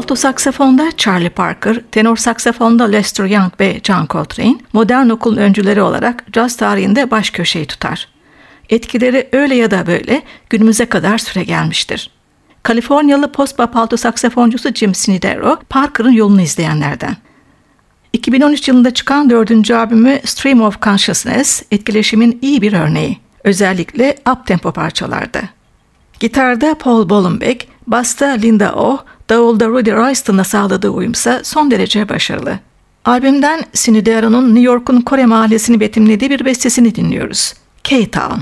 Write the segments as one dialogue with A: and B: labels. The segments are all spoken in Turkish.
A: Alto saksafonda Charlie Parker, tenor saksafonda Lester Young ve John Coltrane, modern okulun öncüleri olarak caz tarihinde baş köşeyi tutar. Etkileri öyle ya da böyle günümüze kadar süre gelmiştir. Kaliforniyalı post-bop alto saksafoncusu Jim Sinidero, Parker'ın yolunu izleyenlerden. 2013 yılında çıkan dördüncü albümü Stream of Consciousness etkileşimin iyi bir örneği. Özellikle up-tempo parçalarda. Gitarda Paul Bollenbeck, basta Linda O, davulda Rudy Royston'la sağladığı uyumsa son derece başarılı. Albümden Sinidero'nun New York'un Kore mahallesini betimlediği bir bestesini dinliyoruz. K-Town.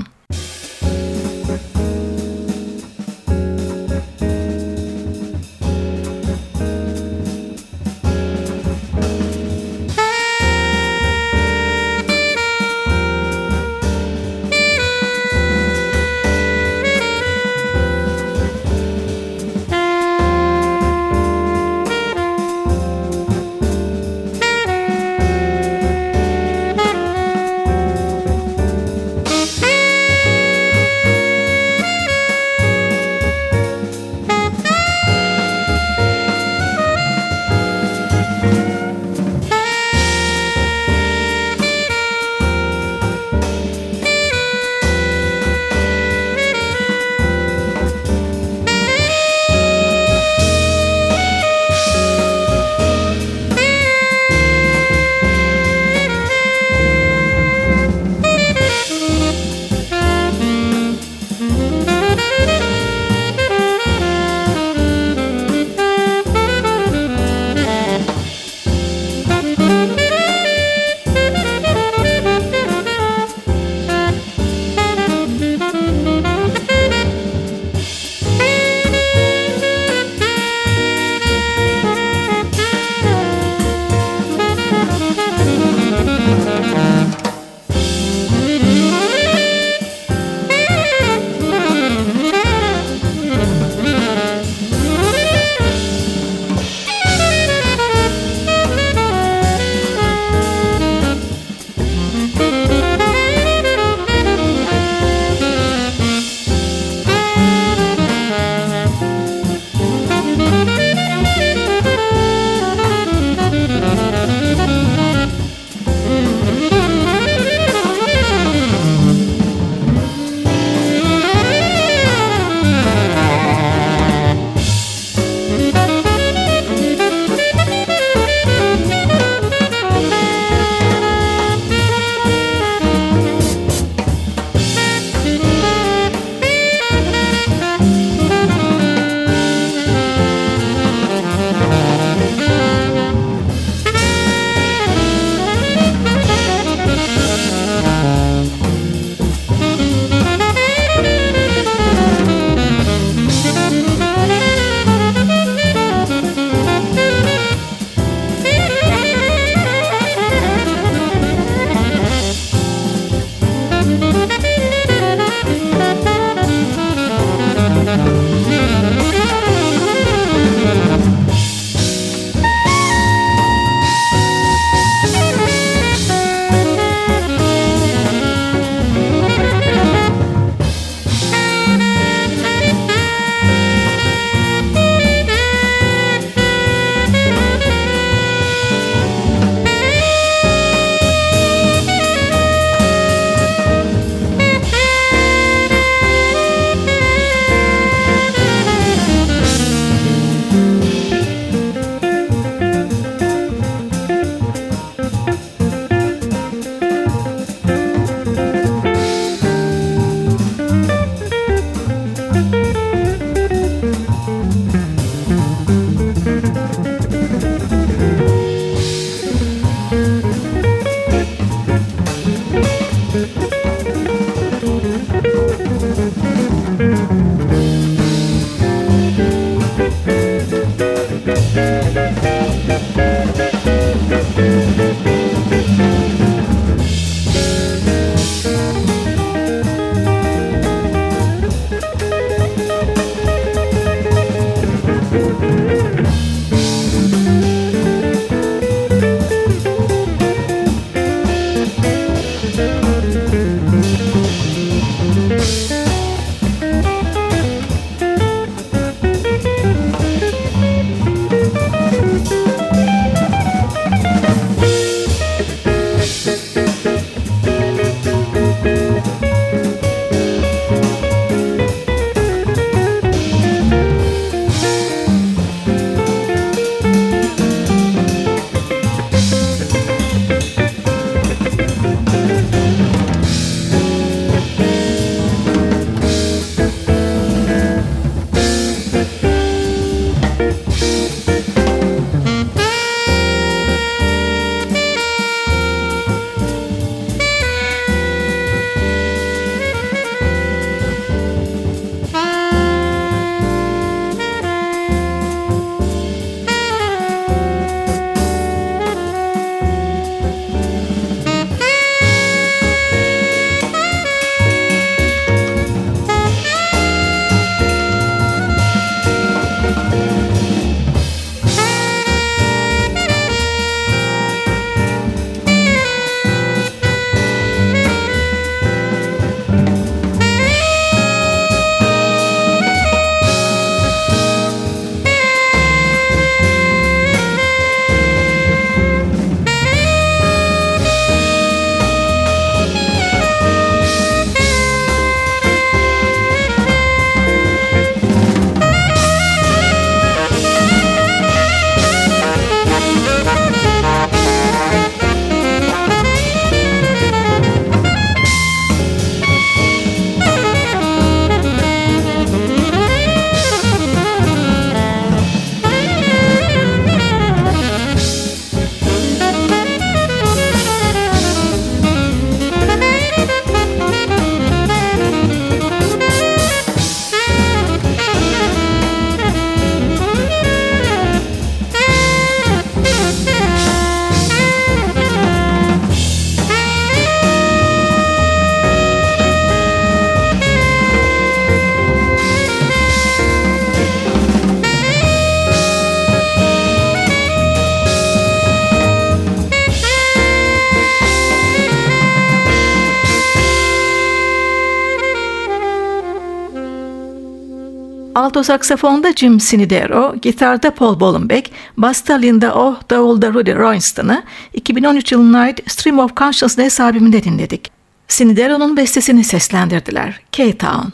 A: Alto saksafonda Jim Sinidero, gitarda Paul Bollenbeck, basta Linda Oh, davulda Rudy Royston'ı 2013 yılına ait Stream of Consciousness albümünde dinledik. Sinidero'nun bestesini seslendirdiler. K-Town.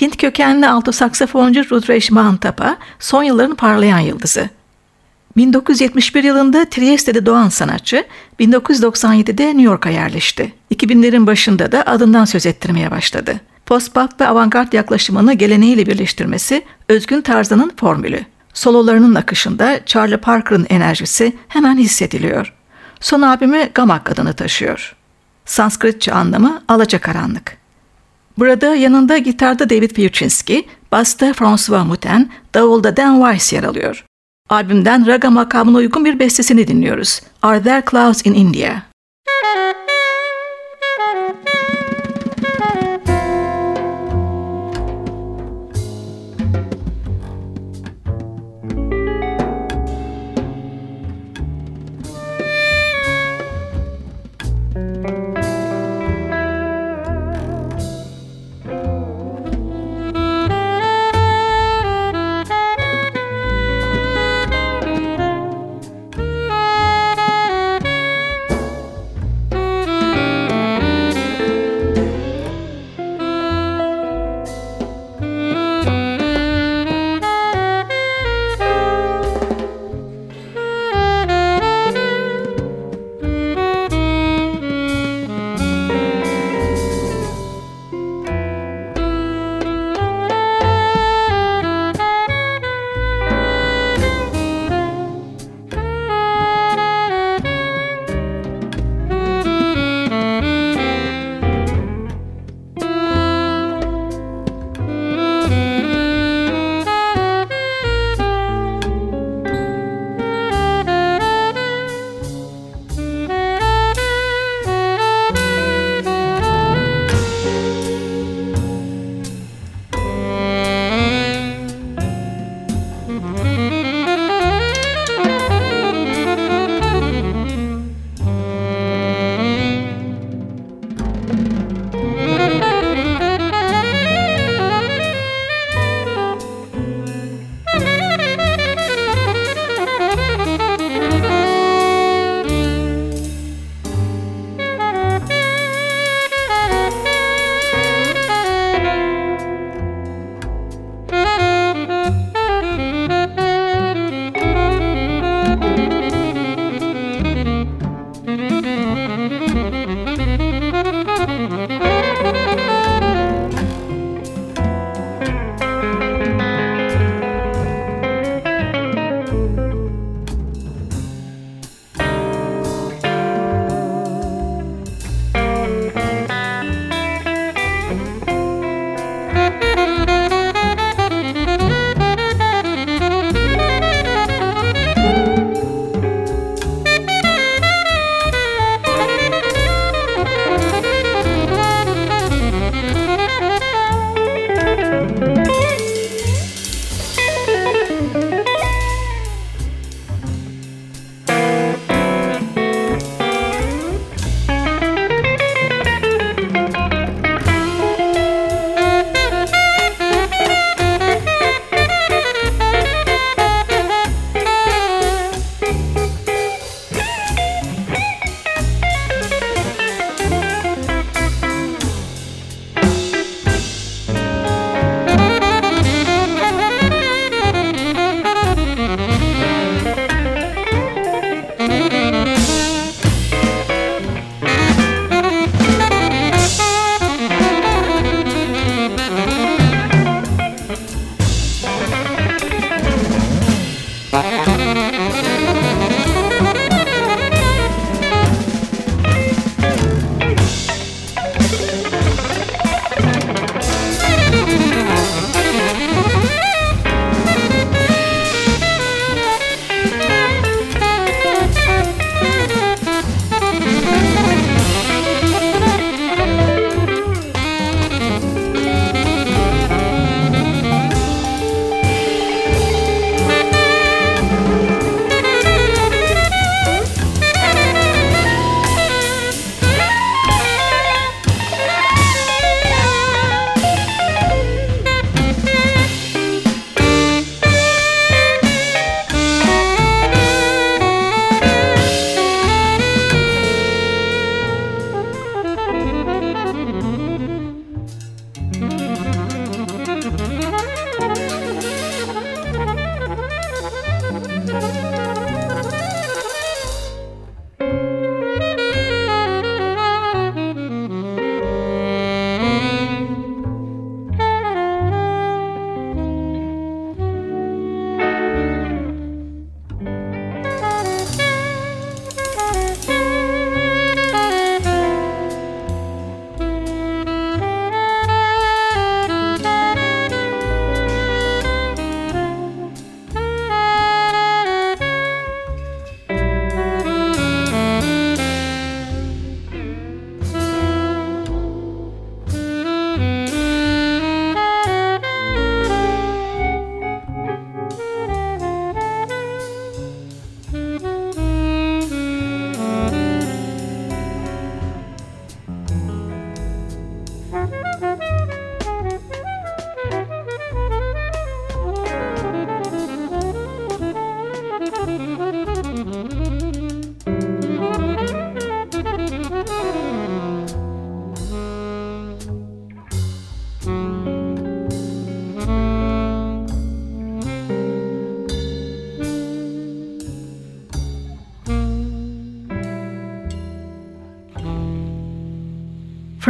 A: Hint kökenli alto saksafoncu Rudresh Mahantapa son yılların parlayan yıldızı. 1971 yılında Trieste'de doğan sanatçı 1997'de New York'a yerleşti. 2000'lerin başında da adından söz ettirmeye başladı. Post-pop ve avantgard yaklaşımını geleneğiyle birleştirmesi özgün tarzının formülü. Sololarının akışında Charlie Parker'ın enerjisi hemen hissediliyor. Son albümü Gamak adını taşıyor. Sanskritçe anlamı alacakaranlık. Burada yanında gitarda David Piuczynski, basta François Muten, davulda Dan Weiss yer alıyor. Albümden raga makamına uygun bir bestesini dinliyoruz. Are There Clouds in India?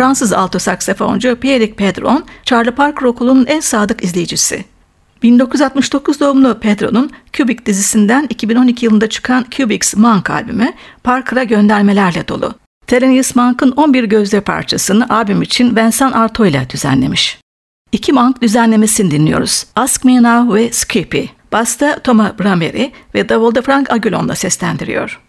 A: Fransız alto saksafoncu Pierre Pedron, Charlie Parker Okulu'nun en sadık izleyicisi. 1969 doğumlu Pedro'nun Cubic dizisinden 2012 yılında çıkan Cubics Monk albümü Parker'a göndermelerle dolu. Thelonious Monk'ın 11 gözde parçasını albüm için Vincent Arto ile düzenlemiş. İki Monk düzenlemesini dinliyoruz. Ask Me Now ve Skippy. Basta Thomas Brameri ve Davulda Frank Aguilon'la seslendiriyor.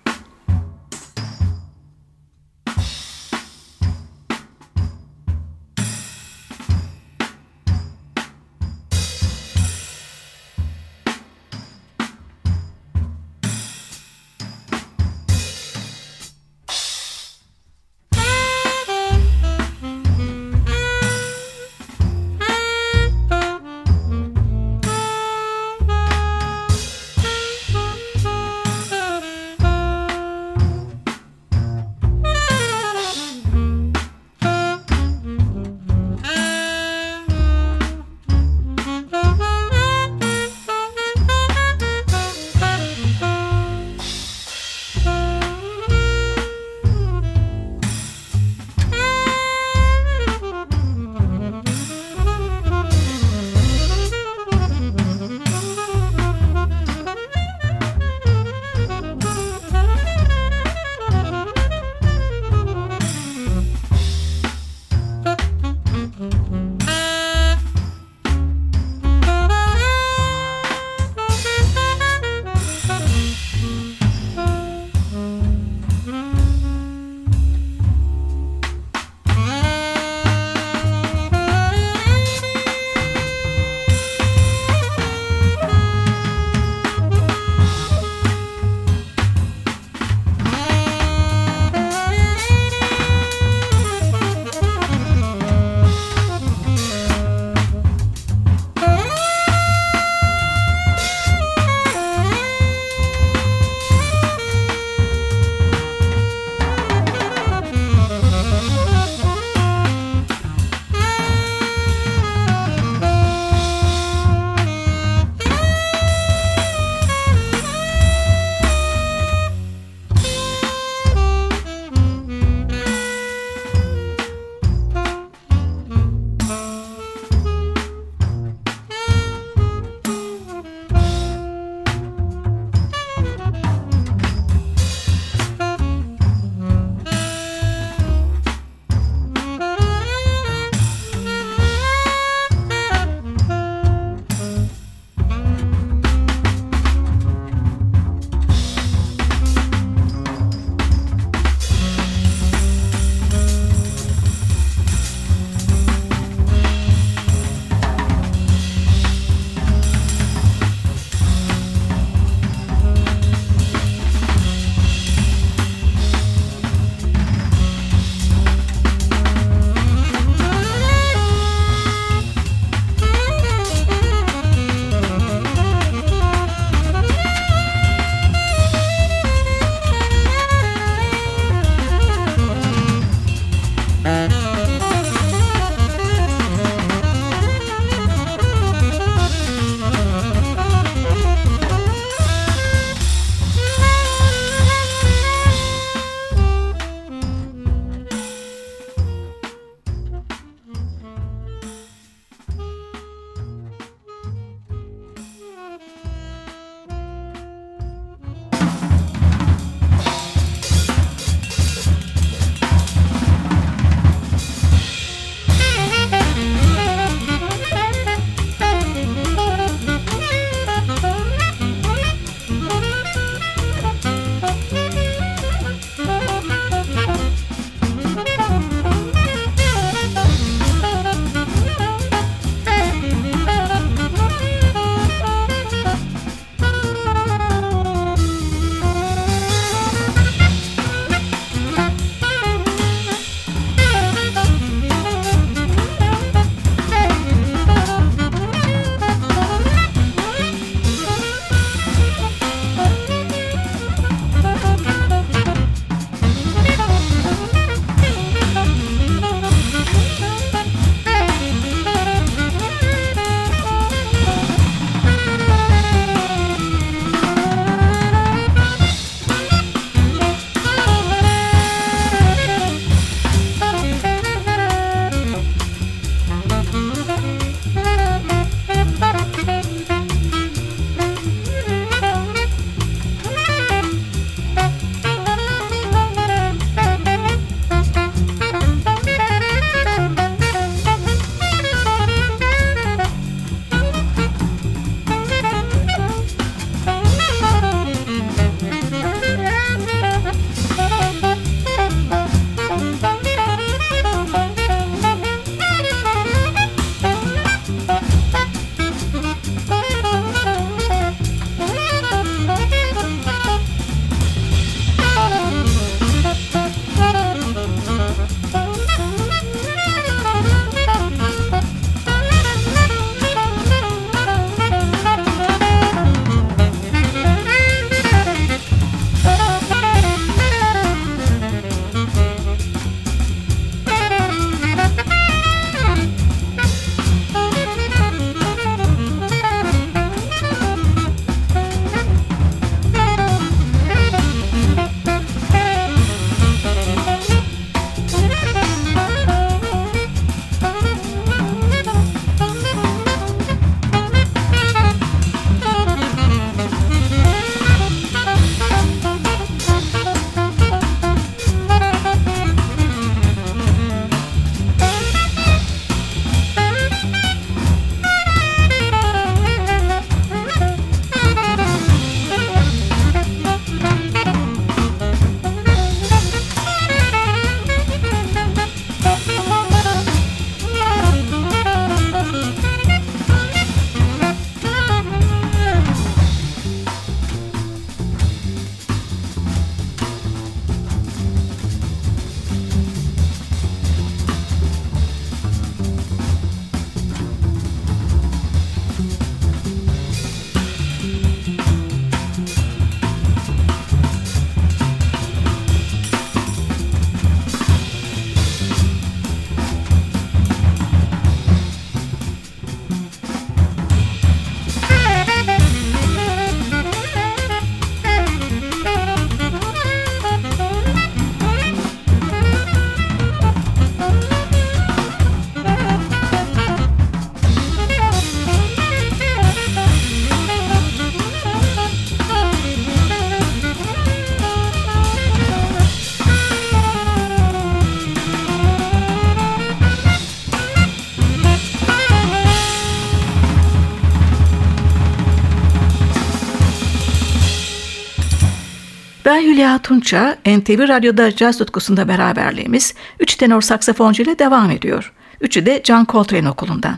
A: Ben Hülya Tunça, NTV Radyo'da caz tutkusunda beraberliğimiz üç tenor saksafoncu ile devam ediyor. Üçü de John Coltrane okulundan.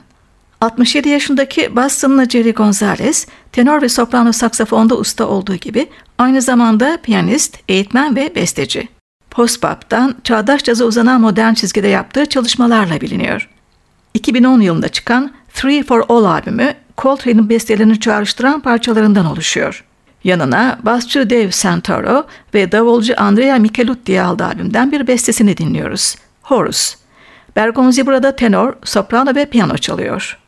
A: 67 yaşındaki Boston'lı Jerry Gonzalez, tenor ve soprano saksafonda usta olduğu gibi aynı zamanda piyanist, eğitmen ve besteci. Post-bop'tan çağdaş caza uzanan modern çizgide yaptığı çalışmalarla biliniyor. 2010 yılında çıkan Three for All albümü Coltrane'in bestelerini çağrıştıran parçalarından oluşuyor. Yanına basçı Dave Santoro ve davulcu Andrea Michelutti aldığı albümden bir bestesini dinliyoruz. Horus. Bergonzi burada tenor, soprano ve piyano çalıyor.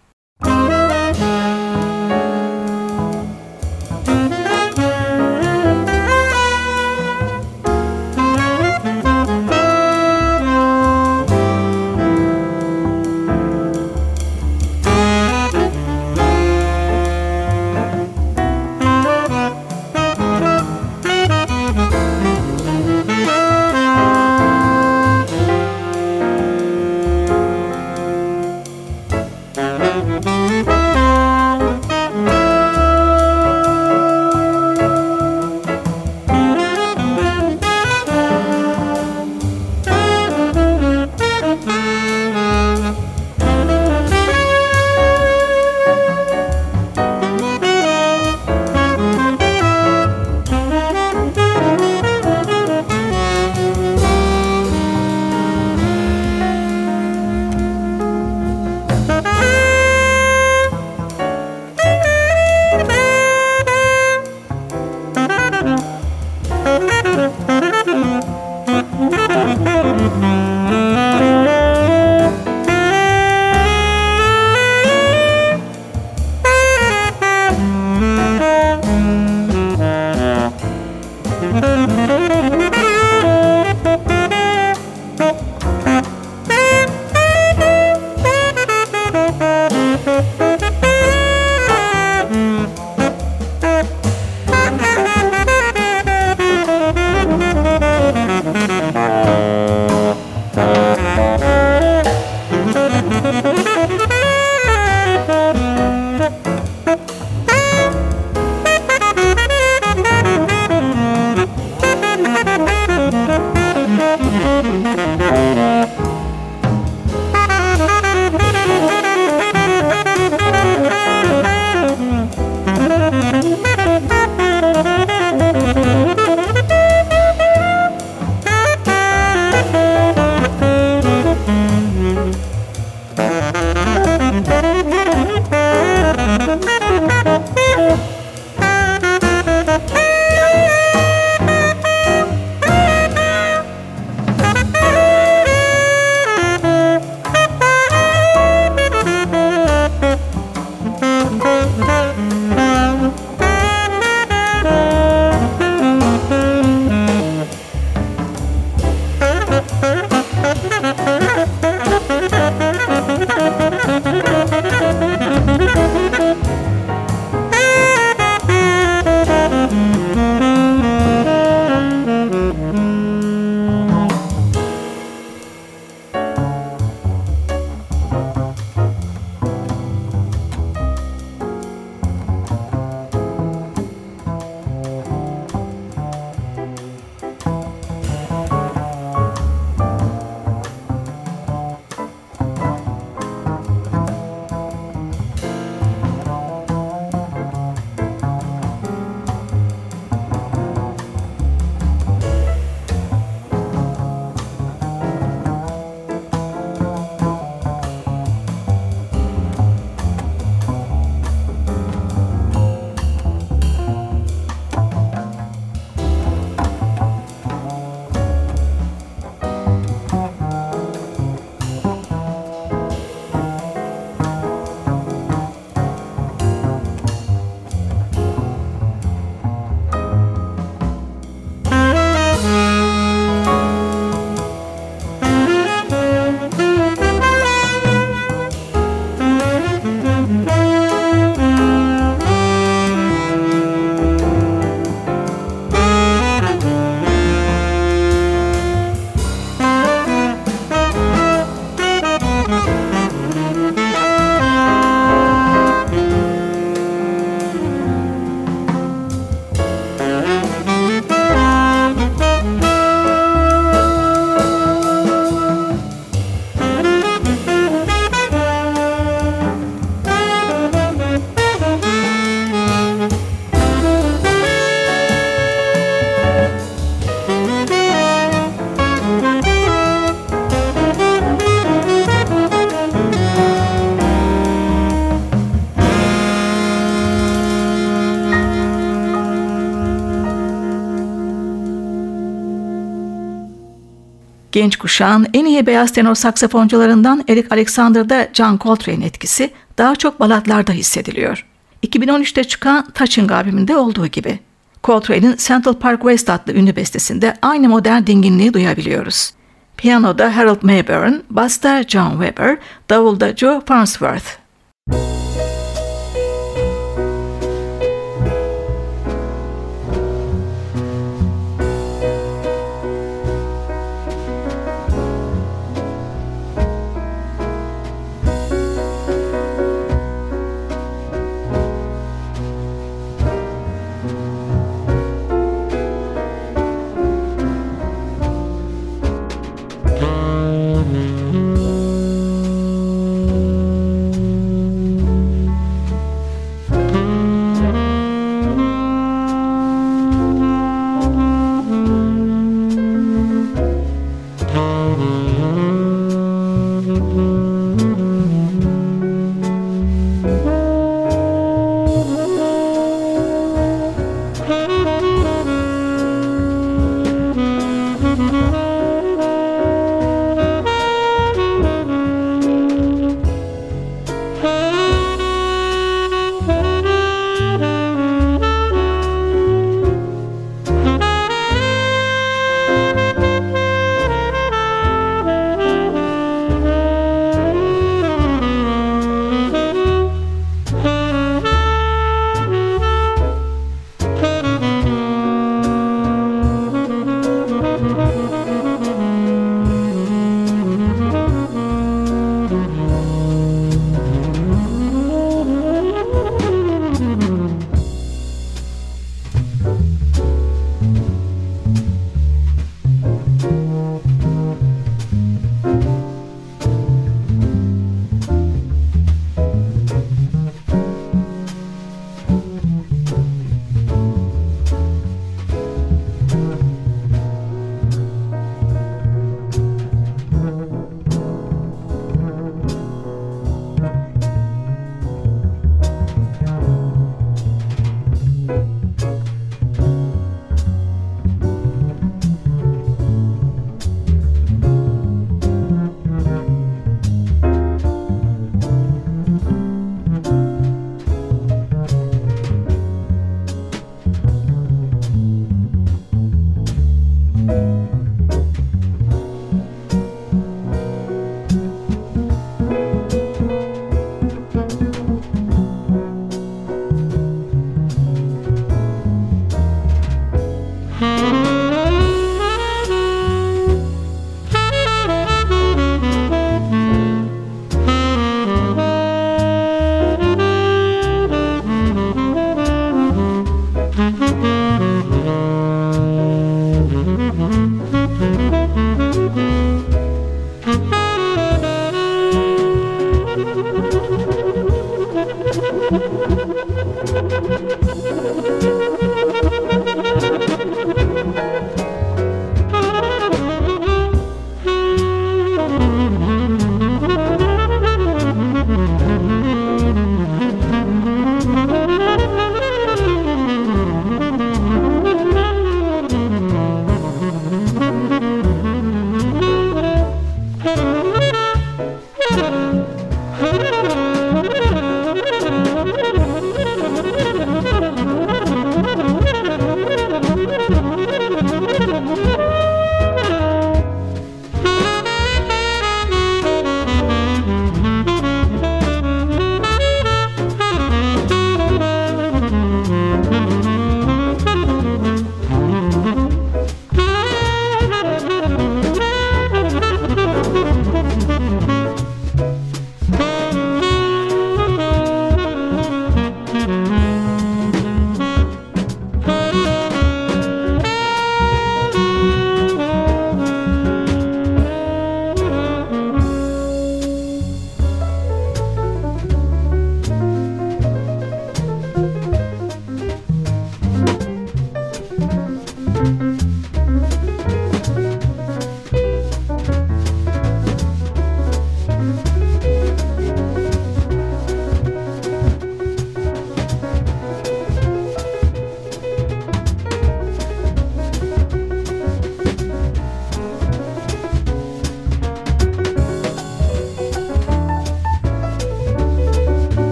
A: Genç kuşağın en iyi beyaz tenor saksafoncularından Eric Alexander'da John Coltrane etkisi daha çok balatlarda hissediliyor. 2013'te çıkan Touching albümünde olduğu gibi. Coltrane'in Central Park West adlı ünlü bestesinde aynı modern dinginliği duyabiliyoruz. Piyanoda Harold Mayburn, basta John Weber, davulda Joe Farnsworth.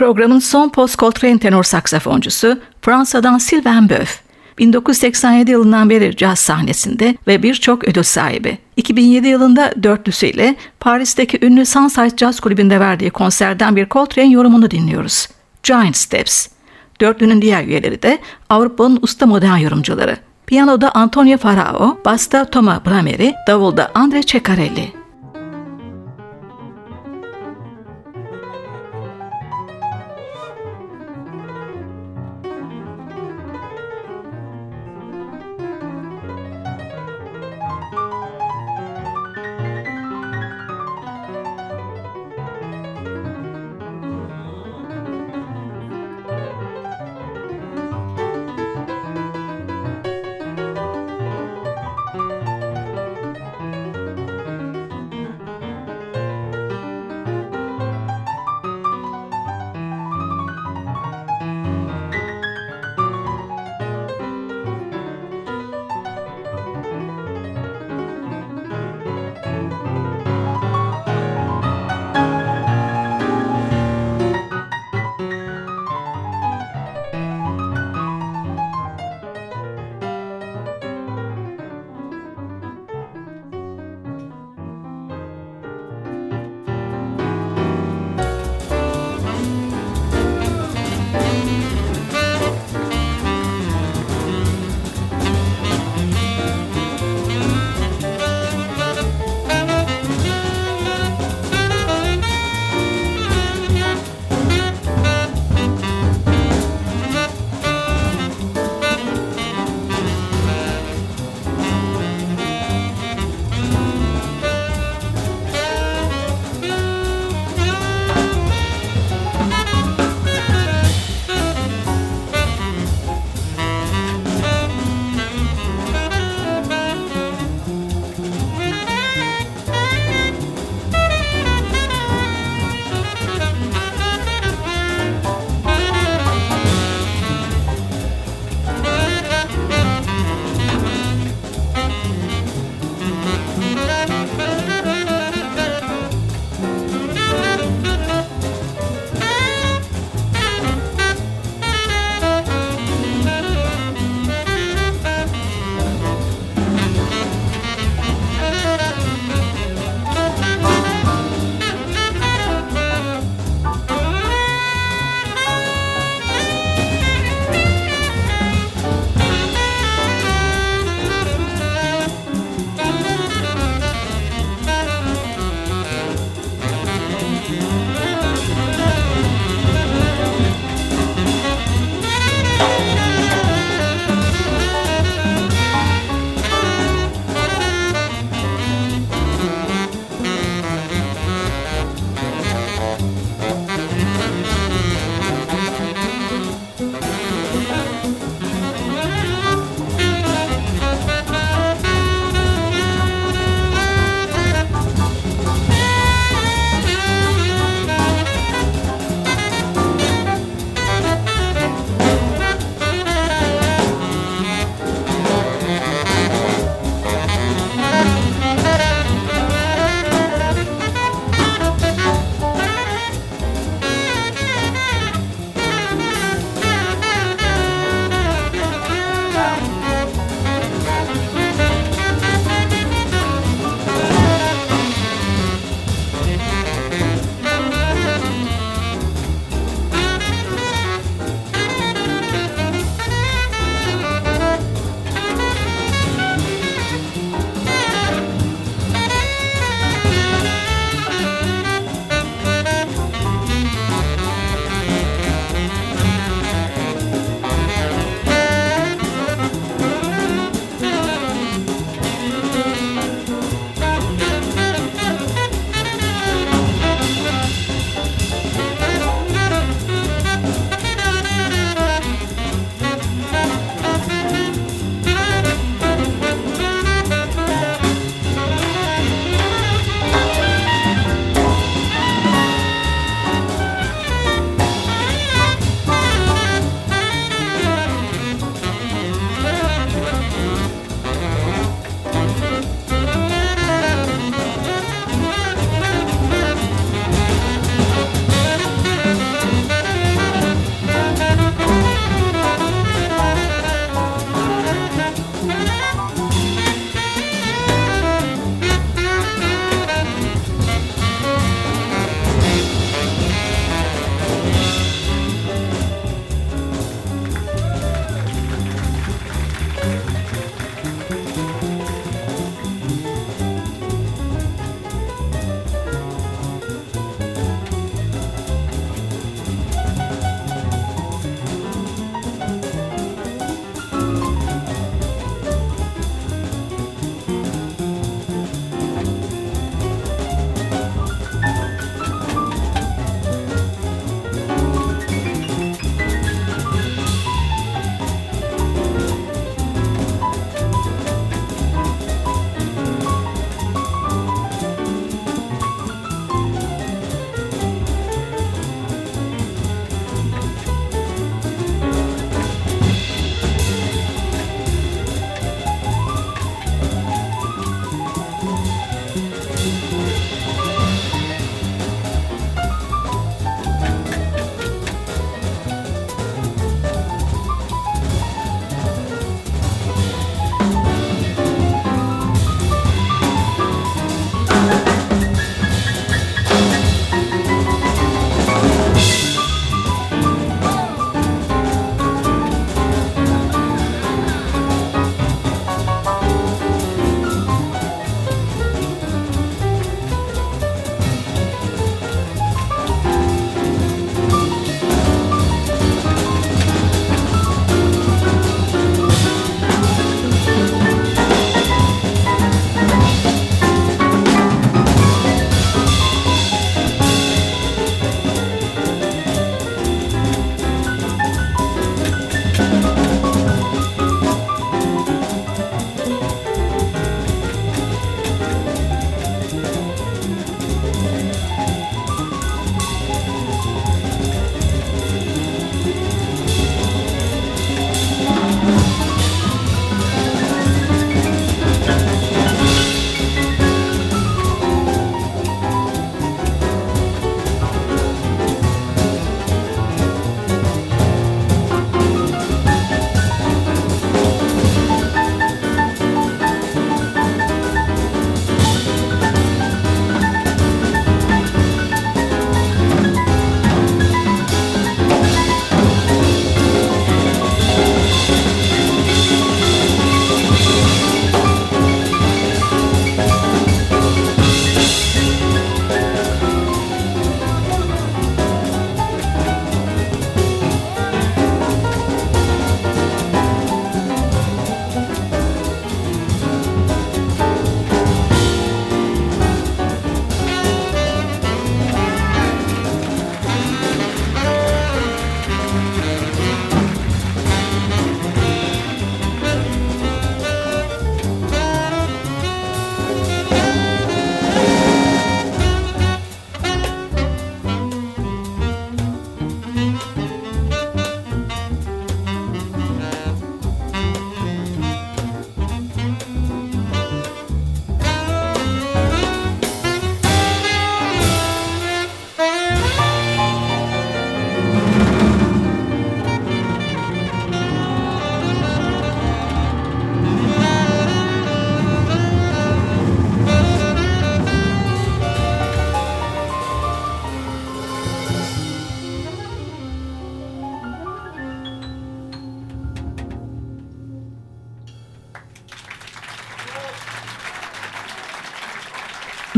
A: Programın son post Coltrane tenor saksafoncusu Fransa'dan Sylvain Boeuf. 1987 yılından beri caz sahnesinde ve birçok ödül sahibi. 2007 yılında dörtlüsüyle Paris'teki ünlü Sunside Jazz Kulübü'nde verdiği konserden bir Coltrane yorumunu dinliyoruz. Giant Steps. Dörtlünün diğer üyeleri de Avrupa'nın usta modern yorumcuları. Piyanoda Antonio Farao, basta Toma Brameri, davulda Andre Ceccarelli.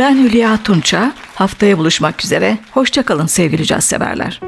A: Ben Hülya Tunça. Haftaya buluşmak üzere. Hoşçakalın sevgili caz severler.